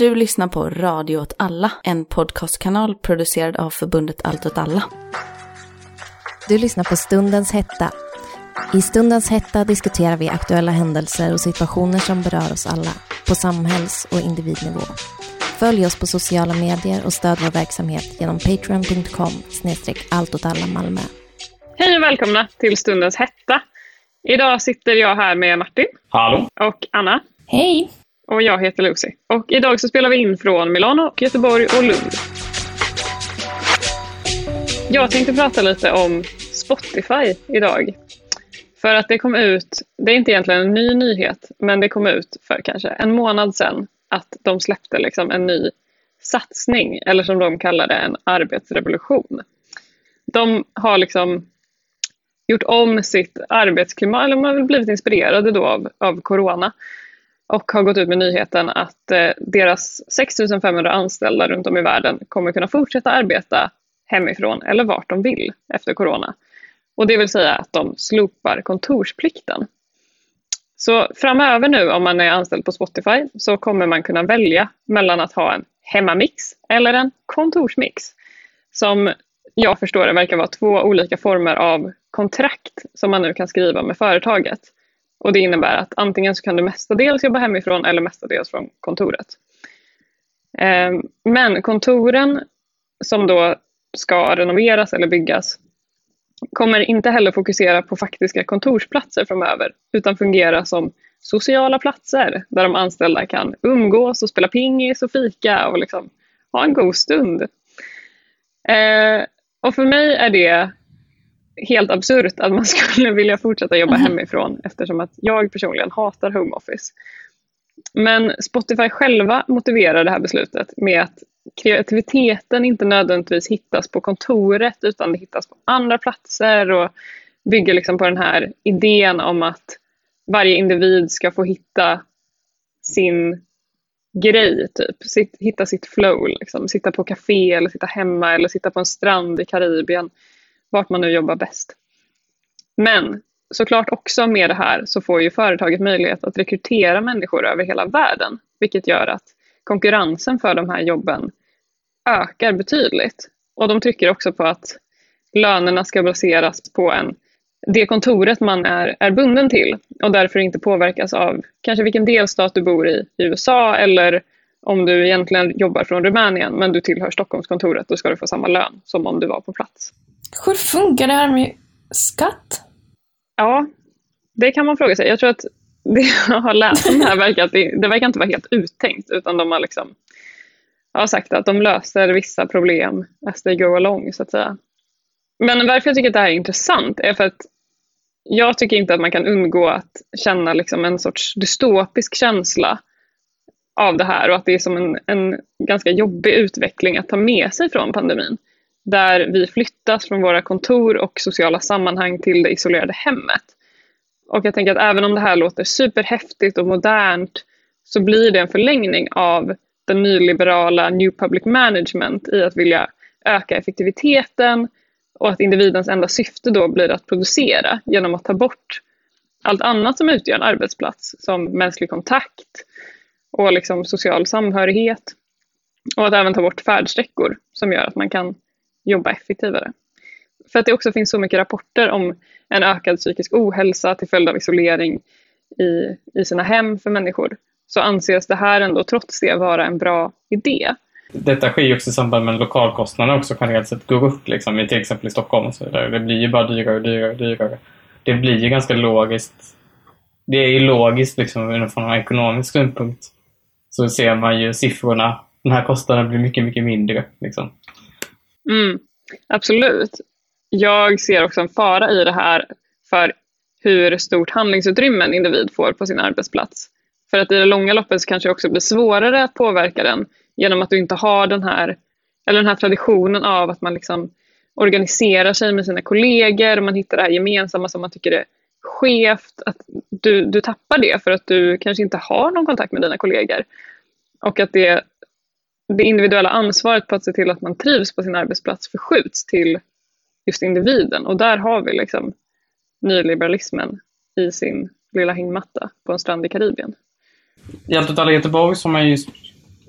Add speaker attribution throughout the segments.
Speaker 1: Du lyssnar på Radio åt alla, en podcastkanal producerad av förbundet Allt åt alla.
Speaker 2: Du lyssnar på Stundens hetta. I Stundens hetta diskuterar vi aktuella händelser och situationer som berör oss alla på samhälls och individnivå. Följ oss på sociala medier och stöd vår verksamhet genom patreon.com snedstreck Malmö.
Speaker 3: Hej och välkomna till Stundens hetta. Idag sitter jag här med Martin.
Speaker 4: Hallå.
Speaker 3: Och Anna.
Speaker 5: Hej.
Speaker 3: Och jag heter Lucy. Och idag så spelar vi in från Milano, Göteborg och Lund. Jag tänkte prata lite om Spotify idag. För att det kom ut, det är inte egentligen en ny nyhet, men det kom ut för kanske en månad sedan att de släppte liksom en ny satsning, eller som de kallar det, en arbetsrevolution. De har liksom gjort om sitt arbetsklimat, eller de har blivit inspirerade då av, av corona och har gått ut med nyheten att eh, deras 6 500 anställda runt om i världen kommer kunna fortsätta arbeta hemifrån eller vart de vill efter corona. Och det vill säga att de slopar kontorsplikten. Så framöver nu om man är anställd på Spotify så kommer man kunna välja mellan att ha en hemmamix eller en kontorsmix. Som jag förstår det verkar vara två olika former av kontrakt som man nu kan skriva med företaget. Och det innebär att antingen så kan du mestadels jobba hemifrån eller mestadels från kontoret. Ehm, men kontoren som då ska renoveras eller byggas kommer inte heller fokusera på faktiska kontorsplatser framöver utan fungera som sociala platser där de anställda kan umgås och spela pingis och fika och liksom ha en god stund. Eh, och för mig är det helt absurt att man skulle vilja fortsätta jobba mm. hemifrån eftersom att jag personligen hatar home office. Men Spotify själva motiverar det här beslutet med att kreativiteten inte nödvändigtvis hittas på kontoret utan det hittas på andra platser och bygger liksom på den här idén om att varje individ ska få hitta sin grej, typ. Sitt, hitta sitt flow, liksom. sitta på café eller sitta hemma eller sitta på en strand i Karibien vart man nu jobbar bäst. Men såklart också med det här så får ju företaget möjlighet att rekrytera människor över hela världen, vilket gör att konkurrensen för de här jobben ökar betydligt. Och de trycker också på att lönerna ska baseras på en, det kontoret man är, är bunden till och därför inte påverkas av kanske vilken delstat du bor i i USA eller om du egentligen jobbar från Rumänien men du tillhör Stockholmskontoret, då ska du få samma lön som om du var på plats.
Speaker 5: Hur funkar det här med skatt?
Speaker 3: Ja, det kan man fråga sig. Jag tror att det jag har läst om det här verkar att det, det verkar inte vara helt uttänkt utan de har liksom har sagt att de löser vissa problem as they go along så att säga. Men varför jag tycker att det här är intressant är för att jag tycker inte att man kan undgå att känna liksom en sorts dystopisk känsla av det här och att det är som en, en ganska jobbig utveckling att ta med sig från pandemin där vi flyttas från våra kontor och sociala sammanhang till det isolerade hemmet. Och jag tänker att även om det här låter superhäftigt och modernt så blir det en förlängning av den nyliberala New Public Management i att vilja öka effektiviteten och att individens enda syfte då blir att producera genom att ta bort allt annat som utgör en arbetsplats som mänsklig kontakt och liksom social samhörighet och att även ta bort färdsträckor som gör att man kan jobba effektivare. För att det också finns så mycket rapporter om en ökad psykisk ohälsa till följd av isolering i, i sina hem för människor så anses det här ändå trots det vara en bra idé.
Speaker 4: Detta sker ju också i samband med att lokalkostnaderna också generellt sett går upp, liksom, till exempel i Stockholm och så vidare. Det blir ju bara dyrare och dyrare och dyrare. Det blir ju ganska logiskt. Det är ju logiskt liksom, från en ekonomisk synpunkt. Så ser man ju siffrorna. Den här kostnaden blir mycket, mycket mindre. Liksom.
Speaker 3: Mm, absolut. Jag ser också en fara i det här för hur stort handlingsutrymme en individ får på sin arbetsplats. För att i det långa loppet så kanske det också blir svårare att påverka den genom att du inte har den här, eller den här traditionen av att man liksom organiserar sig med sina kollegor och man hittar det här gemensamma som man tycker är skevt. Att du, du tappar det för att du kanske inte har någon kontakt med dina kollegor. Och att det det individuella ansvaret på att se till att man trivs på sin arbetsplats förskjuts till just individen. Och där har vi liksom nyliberalismen i sin lilla hängmatta på en strand i Karibien.
Speaker 4: I Allt alla Göteborg som har just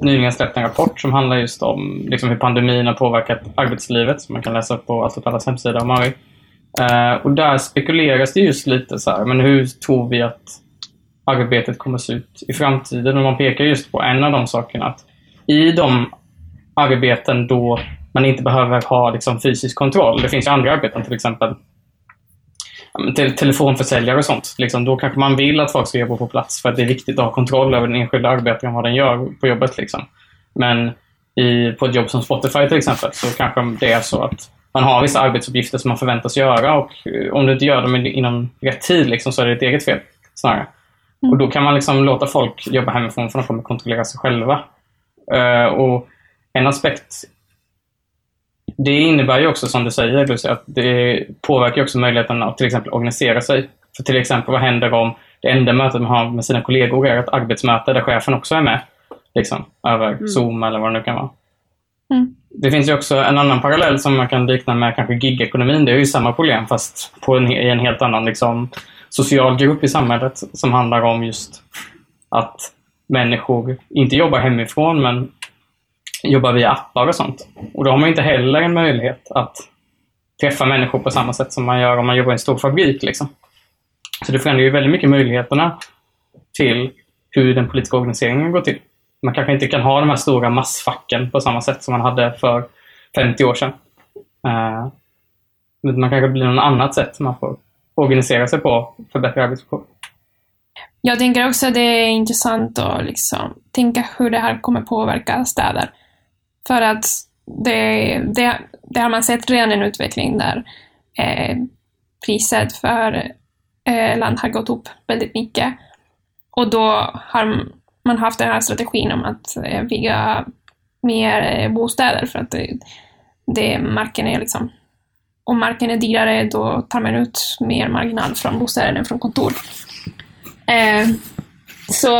Speaker 4: nyligen släppt en rapport som handlar just om liksom, hur pandemin har påverkat arbetslivet, som man kan läsa på Allt åt allas hemsida om Mari. Eh, och där spekuleras det just lite så här, men hur tror vi att arbetet kommer att se ut i framtiden? Och man pekar just på en av de sakerna, att i de arbeten då man inte behöver ha liksom, fysisk kontroll, det finns ju andra arbeten, till exempel te telefonförsäljare och sånt. Liksom, då kanske man vill att folk ska jobba på plats för att det är viktigt att ha kontroll över den enskilda arbetaren, vad den gör på jobbet. Liksom. Men i, på ett jobb som Spotify till exempel så kanske det är så att man har vissa arbetsuppgifter som man förväntas göra och eh, om du inte gör dem inom rätt tid liksom, så är det ett eget fel snarare. Mm. Och då kan man liksom låta folk jobba hemifrån för de kommer kontrollera sig själva. Uh, och en aspekt det innebär ju också, som du säger, Lucy, att det påverkar också möjligheten att till exempel organisera sig. För till exempel, vad händer om det enda mötet man har med sina kollegor är ett arbetsmöte där chefen också är med? Liksom, över mm. Zoom eller vad det nu kan vara. Mm. Det finns ju också en annan parallell som man kan likna med kanske gigekonomin. Det är ju samma problem fast på en, i en helt annan liksom, social grupp i samhället som handlar om just att människor inte jobbar hemifrån men jobbar via appar och sånt. Och då har man inte heller en möjlighet att träffa människor på samma sätt som man gör om man jobbar i en stor fabrik. Liksom. Så det förändrar ju väldigt mycket möjligheterna till hur den politiska organiseringen går till. Man kanske inte kan ha de här stora massfacken på samma sätt som man hade för 50 år sedan. Uh, man kanske blir något annat sätt man får organisera sig på för bättre arbetsvillkor.
Speaker 5: Jag tänker också att det är intressant att liksom tänka hur det här kommer påverka städer. För att det, det, det har man sett redan en utveckling där eh, priset för eh, land har gått upp väldigt mycket. Och då har man haft den här strategin om att eh, bygga mer eh, bostäder för att det, det, marken är liksom om marken är dyrare då tar man ut mer marginal från bostäder än från kontor. Eh, så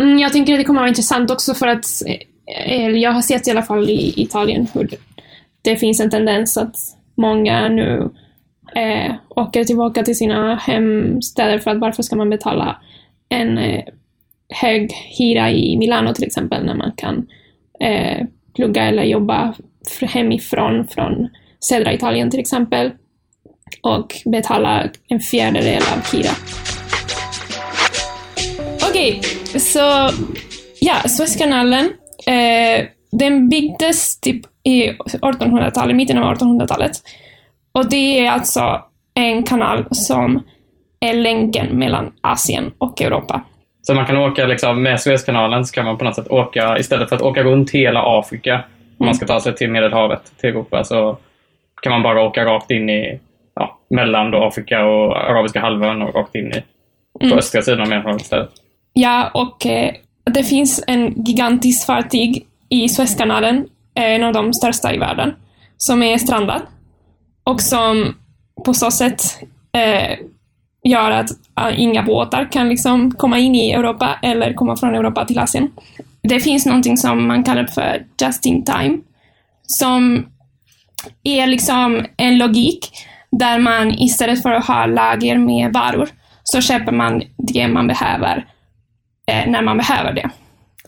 Speaker 5: mm, jag tänker att det kommer att vara intressant också för att Eh, jag har sett i alla fall i Italien hur det finns en tendens att många nu eh, åker tillbaka till sina hemstäder för att varför ska man betala en eh, hög hyra i Milano till exempel när man kan eh, plugga eller jobba hemifrån från södra Italien till exempel och betala en fjärdedel av hyra. Okej, okay, så ja, Suezkanalen Eh, den byggdes typ i 1800-talet, mitten av 1800-talet. Och det är alltså en kanal som är länken mellan Asien och Europa.
Speaker 4: Så man kan åka liksom, med Suezkanalen så kan man på något sätt åka, istället för att åka runt hela Afrika, om mm. man ska ta sig till Medelhavet, till Europa, så kan man bara åka rakt in i, ja, mellan Afrika och Arabiska halvön och rakt in i, på mm. östra sidan av Medelhavet istället.
Speaker 5: Ja, och eh, det finns en gigantisk fartyg i Suezkanalen, eh, en av de största i världen, som är strandad och som på så sätt eh, gör att eh, inga båtar kan liksom komma in i Europa eller komma från Europa till Asien. Det finns någonting som man kallar för just in time, som är liksom en logik där man istället för att ha lager med varor så köper man det man behöver Eh, när man behöver det.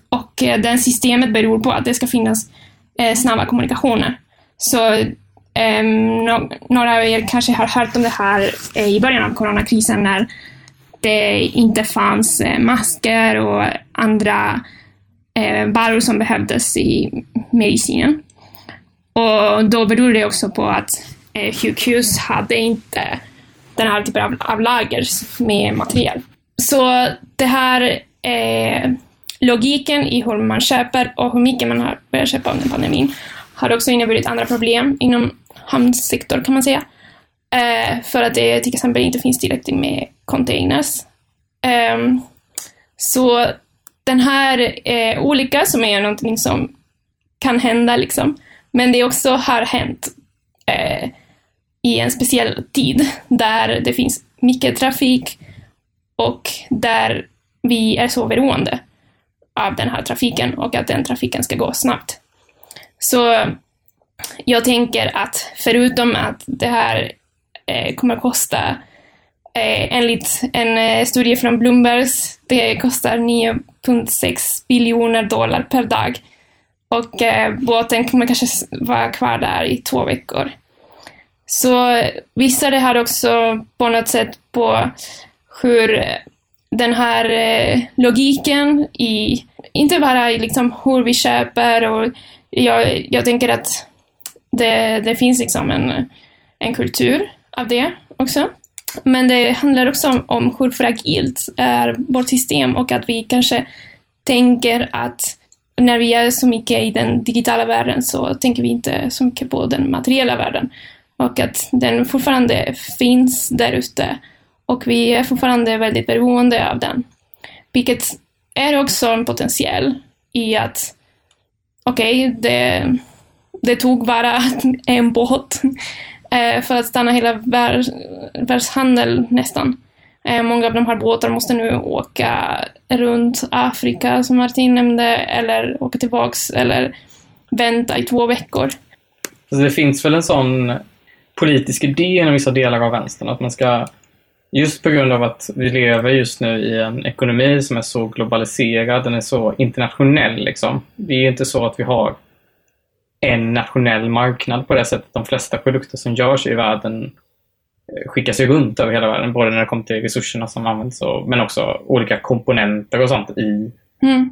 Speaker 5: Och eh, det systemet beror på att det ska finnas eh, snabba kommunikationer. Så ehm, no några av er kanske har hört om det här eh, i början av coronakrisen när det inte fanns eh, masker och andra eh, varor som behövdes i medicinen. Och då beror det också på att eh, sjukhus hade inte den här typen av, av lager med material. Så det här eh, logiken i hur man köper och hur mycket man har börjat köpa under pandemin har också inneburit andra problem inom hamnsektorn kan man säga. Eh, för att det till exempel inte finns tillräckligt med containers. Eh, så den här eh, olika som är någonting som kan hända liksom, men det också har hänt eh, i en speciell tid där det finns mycket trafik och där vi är så beroende av den här trafiken och att den trafiken ska gå snabbt. Så jag tänker att förutom att det här eh, kommer att kosta eh, enligt en eh, studie från Bloombergs, det kostar 9,6 biljoner dollar per dag. Och eh, båten kommer kanske vara kvar där i två veckor. Så visar det här också på något sätt på hur den här eh, logiken i, inte bara i liksom hur vi köper och jag, jag tänker att det, det finns liksom en, en kultur av det också. Men det handlar också om, om hur fragilt är vårt system och att vi kanske tänker att när vi är så mycket i den digitala världen så tänker vi inte så mycket på den materiella världen. Och att den fortfarande finns där ute och vi är fortfarande väldigt beroende av den. Vilket är också en potential i att okej, det, det tog bara en båt eh, för att stanna hela världs, världshandel nästan. Eh, många av de här båtarna måste nu åka runt Afrika, som Martin nämnde, eller åka tillbaks, eller vänta i två veckor.
Speaker 4: Alltså det finns väl en sån politisk idé inom vissa delar av vänstern att man ska, just på grund av att vi lever just nu i en ekonomi som är så globaliserad, den är så internationell liksom. Det är inte så att vi har en nationell marknad på det sättet. De flesta produkter som görs i världen eh, skickas ju runt över hela världen, både när det kommer till resurserna som används och, men också olika komponenter och sånt i
Speaker 5: Mm.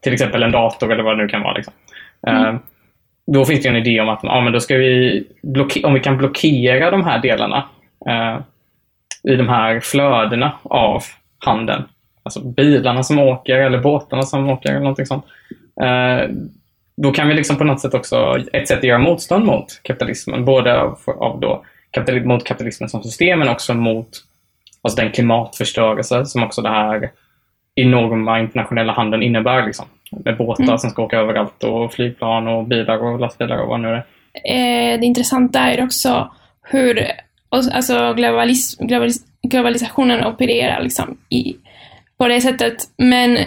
Speaker 4: till exempel en dator eller vad det nu kan vara. Liksom.
Speaker 5: Mm.
Speaker 4: Eh, Då finns det en idé om att ja, men då ska vi om vi kan blockera de här delarna eh, i de här flödena av handeln. Alltså bilarna som åker eller båtarna som åker eller någonting sånt. Eh, då kan vi liksom på något sätt också, ett sätt att göra motstånd mot kapitalismen, både av, av då mot kapitalismen som system men också mot alltså den klimatförstörelse som också det här enorma internationella handeln innebär. Liksom. Med båtar
Speaker 5: Mm.
Speaker 4: som ska åka överallt och flygplan och bilar och lastbilar och vad nu är.
Speaker 5: eh, det intressanta är också hur och- alltså globalis, globalis, globalisationen opererar liksom i, på det sättet. Men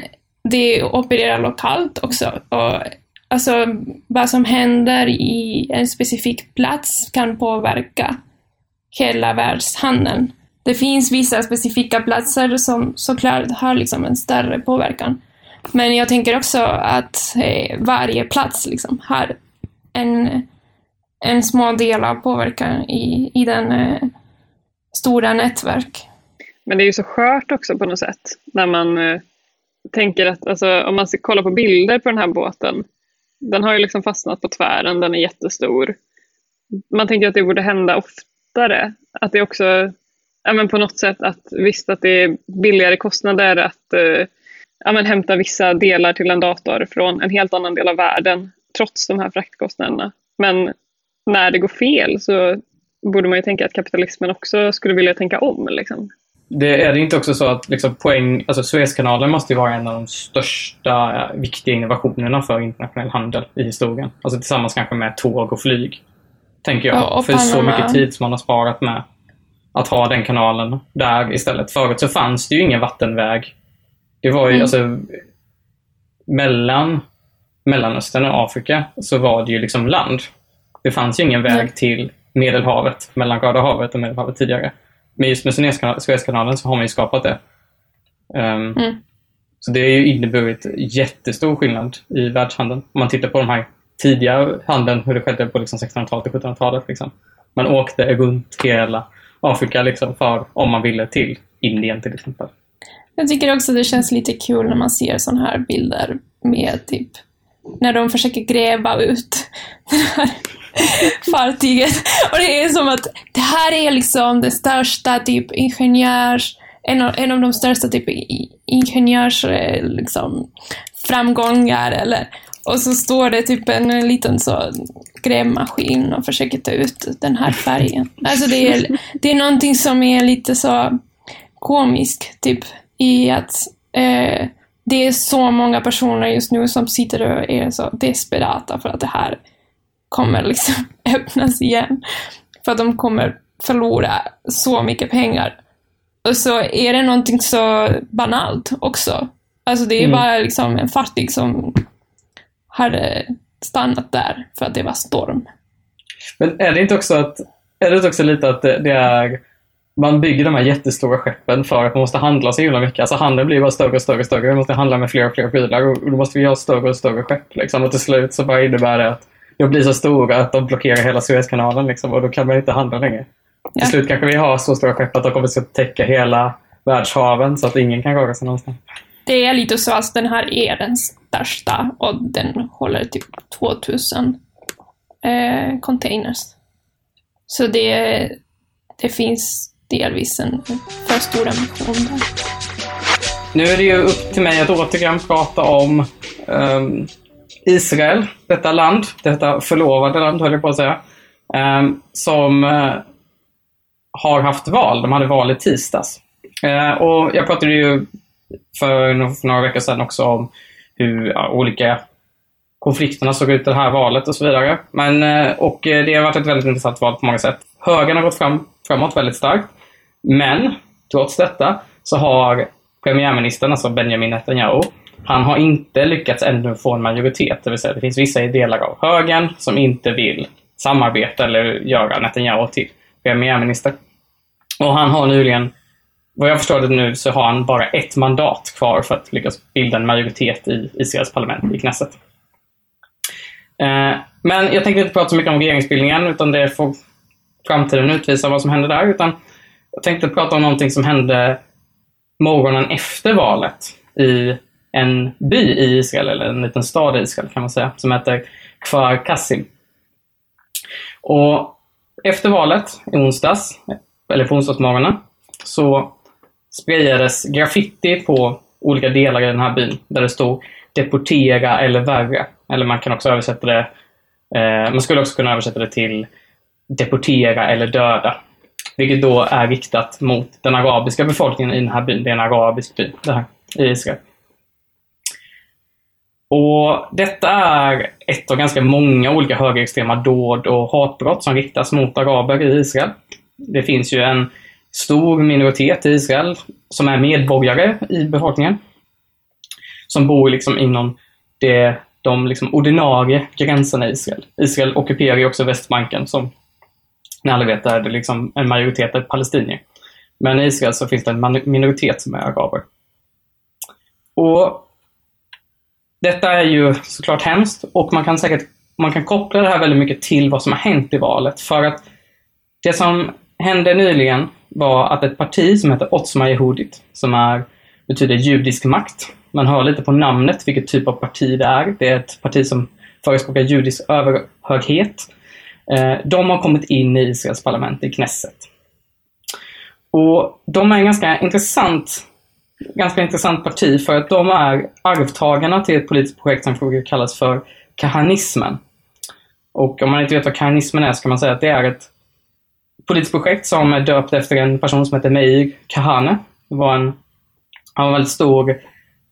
Speaker 5: det opererar lokalt också. Och, alltså, vad som händer i en specifik plats kan påverka hela världshandeln. Det finns vissa specifika platser som såklart har liksom en större påverkan. Men jag tänker också att eh, varje plats liksom har en, en små del av påverkan i, i den eh, stora nätverk.
Speaker 3: Men det är ju så skört också på något sätt. När man eh, tänker att, alltså, om man kollar på bilder på den här båten. Den har ju liksom fastnat på tvären, den är jättestor. Man tänker att det borde hända oftare. Att det också, ja men på något sätt att visst att det är billigare kostnader att eh, ja men hämta vissa delar till en dator från en helt annan del av världen. Trots de här fraktkostnaderna. Men när det går fel så borde man ju tänka att kapitalismen också skulle vilja tänka om. Liksom.
Speaker 4: Det är det inte också så att liksom poäng, alltså Suezkanalen måste ju vara en av de största eh, viktiga innovationerna för internationell handel i historien. Alltså tillsammans kanske med tåg och flyg. Tänker jag.
Speaker 5: Ja, och
Speaker 4: för så mycket tid som man har sparat med att ha den kanalen där istället. Förut så fanns det ju ingen vattenväg. Det var ju
Speaker 5: Mm.
Speaker 4: alltså mellan Mellanöstern och Afrika så var det ju liksom land. Det fanns ju ingen väg
Speaker 5: Nej.
Speaker 4: till Medelhavet, mellan Röda havet och Medelhavet tidigare. Men just med Suezkanalen, så har man ju skapat det. Ehm,
Speaker 5: Mm.
Speaker 4: Så det har ju inneburit jättestor skillnad i världshandeln. Om man tittar på de här tidiga handeln, hur det skedde på liksom 1600-talet och 1700-talet. Liksom. Man åkte runt hela Afrika liksom för, om man ville, till Indien till exempel.
Speaker 5: Jag tycker också det känns lite kul när man ser sådana här bilder med typ när de försöker gräva ut det här fartyget. Och det är som att det här är liksom det största typ ingenjörs, en av, en av de största typ ingenjörs eh, liksom, framgångar eller och så står det typ en liten så grävmaskin och försöker ta ut den här färgen. Alltså det är, det är någonting som är lite så komiskt typ i att eh, det är så många personer just nu som sitter och är så desperata för att det här kommer liksom öppnas igen. För att de kommer förlora så mycket pengar. Och så är det någonting så banalt också. Alltså det är
Speaker 4: Mm.
Speaker 5: bara liksom en fartyg som hade stannat där för att det var storm.
Speaker 4: Men är det inte också att är det också lite att det, det är man bygger de här jättestora skeppen för att man måste handla så himla mycket. Alltså handeln blir bara större och större och större. Man måste handla med fler och fler prylar och då måste vi ha större och större skepp. Liksom. Och till slut så bara innebär det att de blir så stora att de blockerar hela Suezkanalen liksom, och då kan man inte handla längre.
Speaker 5: Ja.
Speaker 4: Till slut kanske vi har så stora skepp att de kommer att täcka hela världshaven så att ingen kan röra sig någonstans.
Speaker 5: Det är lite så att den här är den största och den håller typ 2000 eh, containers. Så det, det finns delvis en för stor ambition där.
Speaker 4: Nu är det ju upp till mig att återigen prata om ehm, Israel, detta land, detta förlovade land höll jag på att säga, ehm, som eh, har haft val. De hade val i tisdags. Eh, och jag pratade ju för, några veckor sedan också om hur olika konflikterna såg ut i det här valet och så vidare. Men, eh, och det har varit ett väldigt intressant val på många sätt. Högern har gått fram, framåt väldigt starkt. Men trots detta så har premiärministern, alltså Benjamin Netanyahu, han har inte lyckats ännu få en majoritet. Det vill säga det finns vissa i delar av högern som inte vill samarbeta eller göra Netanyahu till premiärminister. Och han har nyligen, vad jag förstår det nu, så har han bara ett mandat kvar för att lyckas bilda en majoritet i Israels parlament, i Knesset. Eh, men jag tänkte inte prata så mycket om regeringsbildningen, utan det får framtiden utvisa vad som händer där. Utan jag tänkte prata om någonting som hände morgonen efter valet i en by i Israel, eller en liten stad i Israel kan man säga, som heter Kfar Kassim. Och efter valet i onsdags, eller på onsdagsmorgonen, så sprayades graffiti på olika delar i den här byn där det stod deportera eller värre. Eller man kan också översätta det, eh, man skulle också kunna översätta det till deportera eller döda. Vilket då är riktat mot den arabiska befolkningen i den här byn. Det är en arabisk by, det här, i Israel. Och detta är ett av ganska många olika högerextrema dåd och hatbrott som riktas mot araber i Israel. Det finns ju en stor minoritet i Israel som är medborgare i befolkningen. Som bor liksom inom det, de liksom ordinarie gränserna i Israel. Israel ockuperar ju också Västbanken som ni alla vet är det liksom en majoritet är palestinier. Men i Israel så finns det en minoritet som är araber. Och detta är ju såklart hemskt och man kan säkert man kan koppla det här väldigt mycket till vad som har hänt i valet. För att det som hände nyligen var att ett parti som heter Otzma Yehudit, som är, betyder judisk makt. Man hör lite på namnet vilket typ av parti det är. Det är ett parti som förespråkar judisk överhöghet. Eh, de har kommit in i Israels parlament, i Knesset. Och de är en ganska intressant, ganska intressant parti för att de är arvtagarna till ett politiskt projekt som brukar kallas för kahanismen. Och om man inte vet vad kahanismen är så kan man säga att det är ett politiskt projekt som är döpt efter en person som heter Meir Kahane. Det var en, han var en väldigt stor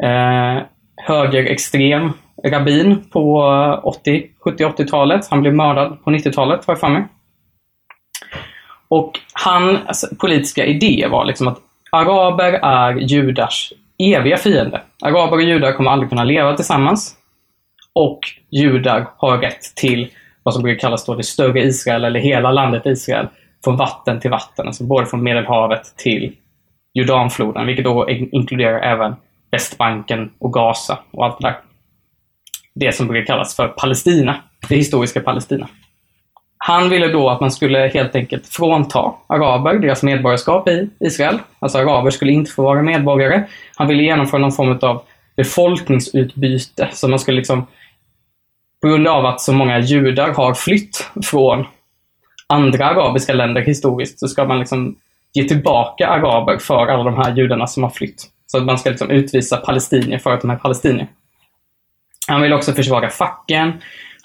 Speaker 4: eh, högerextrem rabbin på 80, 70-80-talet. Han blev mördad på 90-talet, har jag för mig. Och hans alltså, politiska idé var liksom att araber är judars eviga fiende. Araber och judar kommer aldrig kunna leva tillsammans. Och judar har rätt till vad som brukar kallas då det större Israel, eller hela landet Israel, från vatten till vatten. Alltså både från Medelhavet till Jordanfloden, vilket då inkluderar även Västbanken och Gaza och allt det där. Det som brukar kallas för Palestina, det historiska Palestina. Han ville då att man skulle helt enkelt frånta araber deras medborgarskap i Israel. Alltså araber skulle inte få vara medborgare. Han ville genomföra någon form av befolkningsutbyte. Så man skulle liksom, på grund av att så många judar har flytt från andra arabiska länder historiskt, så ska man liksom ge tillbaka araber för alla de här judarna som har flytt. Så att man ska liksom utvisa palestinier för att de är palestinier. Han vill också försvaga facken.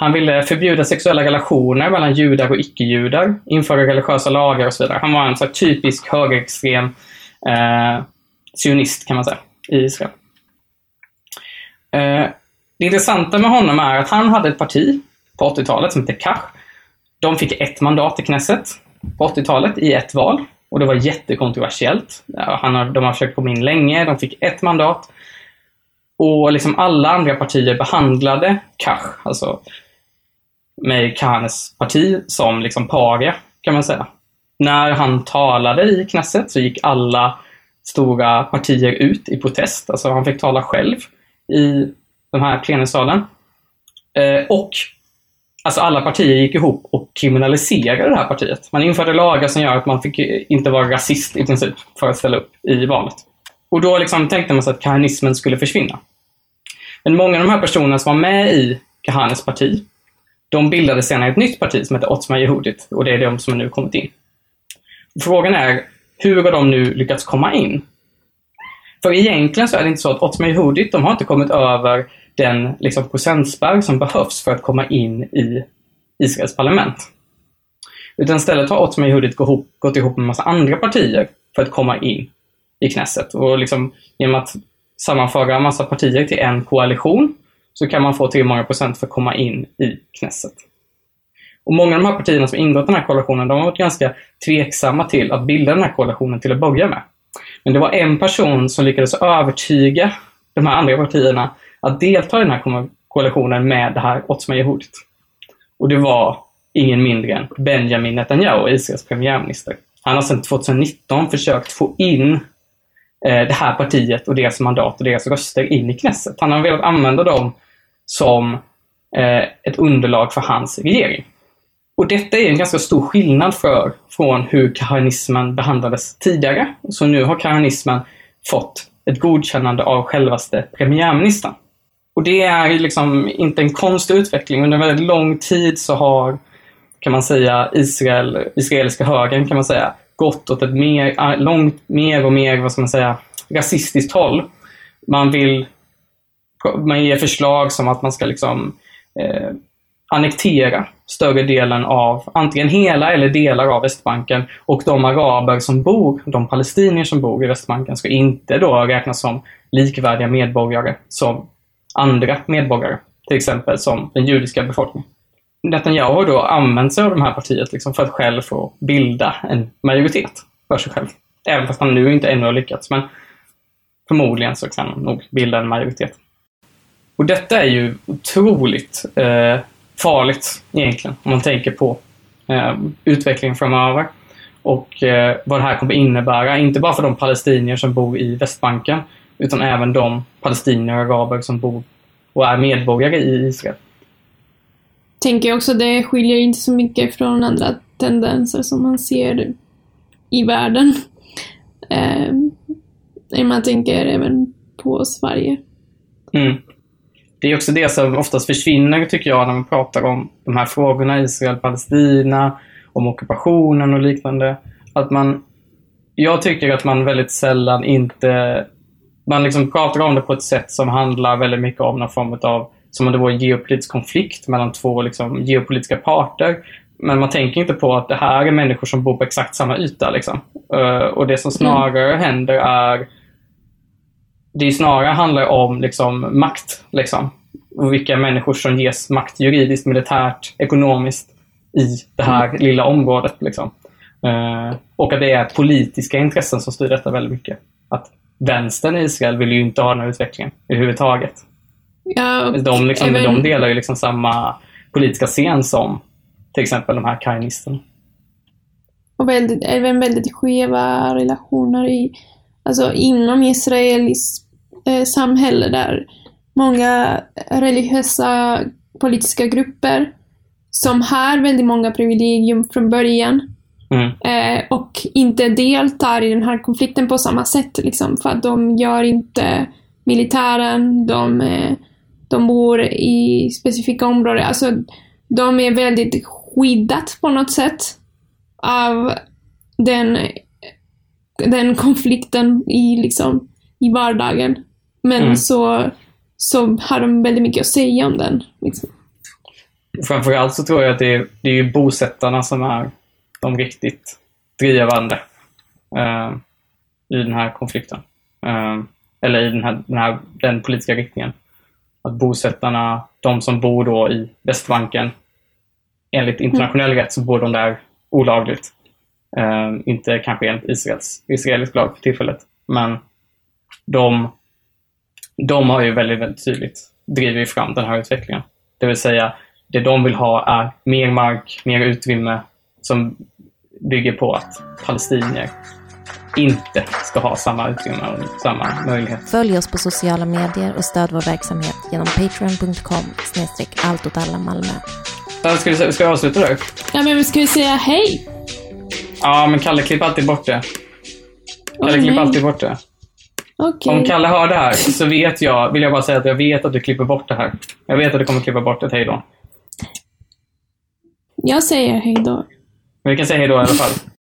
Speaker 4: Han ville förbjuda sexuella relationer mellan judar och icke-judar, införa religiösa lagar och så vidare. Han var en så här typisk högerextrem eh, sionist kan man säga, i Israel. Eh, det intressanta med honom är att han hade ett parti på 80-talet som hette Kach. De fick ett mandat i Knesset på 80-talet i ett val. Och det var jättekontroversiellt. Han har, de har försökt komma in länge, de fick ett mandat. Och liksom alla andra partier behandlade Kach, alltså med Kahanes parti, som liksom paria, kan man säga. när han talade i Knesset så gick alla stora partier ut i protest. Alltså han fick tala själv i den här plenisalen. Eh, och alltså alla partier gick ihop och kriminaliserade det här partiet. Man införde lagar som gör att man fick inte vara rasist i princip för att ställa upp i valet. Och då liksom tänkte man sig att kahanismen skulle försvinna. Men många av de här personerna som var med i Kahanes parti, de bildade senare ett nytt parti som heter Otzma Yehudit och det är de som nu kommit in. Frågan är, hur har de nu lyckats komma in? För egentligen så är det inte så att Otzma Yehudit, de har inte kommit över den liksom, procentspärr som behövs för att komma in i Israels parlament. Utan istället har Otzma Yehudit gått ihop, med en massa andra partier för att komma in i Knesset. Och liksom, genom att sammanföra en massa partier till en koalition så kan man få till många procent för att komma in i Knesset. Och många av de här partierna som ingått i den här koalitionen, de har varit ganska tveksamma till att bilda den här koalitionen till att börja med. Men det var en person som lyckades övertyga de här andra partierna att delta i den här koalitionen med det här Otzma Yehudit. Och det var ingen mindre än Benjamin Netanyahu, Israels premiärminister. Han har sedan 2019 försökt få in eh, det här partiet och deras mandat och deras röster in i Knesset. Han har velat använda dem som eh, ett underlag för hans regering. Och detta är en ganska stor skillnad för, från hur kahanismen behandlades tidigare. Så nu har kahanismen fått ett godkännande av självaste premiärministern. Och det är liksom inte en konstig utveckling. Under väldigt lång tid så har, kan man säga, Israel, israeliska högern kan man säga, gått åt ett mer, långt, mer och mer, vad ska man säga, rasistiskt håll. Man vill, man ger förslag som att man ska liksom eh, annektera större delen av antingen hela eller delar av Västbanken och de araber som bor, de palestinier som bor i Västbanken ska inte då räknas som likvärdiga medborgare som andra medborgare, till exempel som den judiska befolkningen. Netanyahu har då använt sig av det här partiet liksom för att själv få bilda en majoritet för sig själv. Även fast han nu inte ännu har lyckats, men förmodligen så kan han nog bilda en majoritet. Och detta är ju otroligt eh, farligt egentligen, om man tänker på eh, utvecklingen framöver. Och eh, vad det här kommer innebära, inte bara för de palestinier som bor i Västbanken, utan även de palestinier och araber som bor och är medborgare i Israel.
Speaker 5: Tänker också det skiljer inte så mycket från andra tendenser som man ser i världen. Eh, man tänker även på Sverige.
Speaker 4: Mm. Det är också det som oftast försvinner, tycker jag, när man pratar om de här frågorna, Israel-Palestina, om ockupationen och liknande. Att man, jag tycker att man väldigt sällan inte man liksom pratar om det på ett sätt som handlar väldigt mycket om någon form av, som om det var en geopolitisk konflikt mellan två liksom, geopolitiska parter. Men man tänker inte på att det här är människor som bor på exakt samma yta. Liksom. Uh, och det som snarare mm. händer är det snarare handlar om liksom, makt. Liksom. Och vilka människor som ges makt juridiskt, militärt, ekonomiskt i det här mm. lilla området. Liksom. Uh, och att det är politiska intressen som styr detta väldigt mycket. Att vänstern i Israel vill ju inte ha den här utvecklingen överhuvudtaget.
Speaker 5: Ja,
Speaker 4: de, liksom,
Speaker 5: även...
Speaker 4: de delar ju liksom samma politiska scen som till exempel de här kainisterna.
Speaker 5: Och väldigt, även väldigt skeva relationer i, alltså inom Israels eh, samhälle där många religiösa politiska grupper som har väldigt många privilegium från början
Speaker 4: Mm.
Speaker 5: Eh, och inte deltar i den här konflikten på samma sätt. Liksom, för att de gör inte militären, de, eh, de bor i specifika områden. Alltså, de är väldigt skyddat på något sätt av den, den konflikten i, liksom, i vardagen. Men mm. så, så har de väldigt mycket att säga om den. Liksom.
Speaker 4: Framförallt så tror jag att det är, det är bosättarna som är de riktigt drivande eh, i den här konflikten. Eh, eller i den, här, den, här, den politiska riktningen. Att bosättarna, de som bor då i Västbanken, enligt internationell rätt så bor de där olagligt. Eh, inte kanske enligt Israels, israelisk lag för tillfället. Men de, de har ju väldigt, väldigt tydligt drivit fram den här utvecklingen. Det vill säga, det de vill ha är mer mark, mer utrymme som bygger på att palestinier inte ska ha samma utrymme och samma möjlighet.
Speaker 2: Följ oss på sociala medier och stöd vår verksamhet genom patreon.com snedstreck allt åt alla Malmö.
Speaker 4: Ska vi, ska vi avsluta där?
Speaker 5: Ja, men ska vi säga hej?
Speaker 4: Ja, men Kalle klipper alltid bort det. Kalle
Speaker 5: Åh,
Speaker 4: klipper
Speaker 5: nej.
Speaker 4: alltid bort det.
Speaker 5: Okej.
Speaker 4: Om Kalle hör det här så vet jag, vill jag bara säga att jag vet att du klipper bort det här. Jag vet att du kommer klippa bort ett hej då.
Speaker 5: Jag säger hej då.
Speaker 4: Men vi kan säga hej då i alla fall.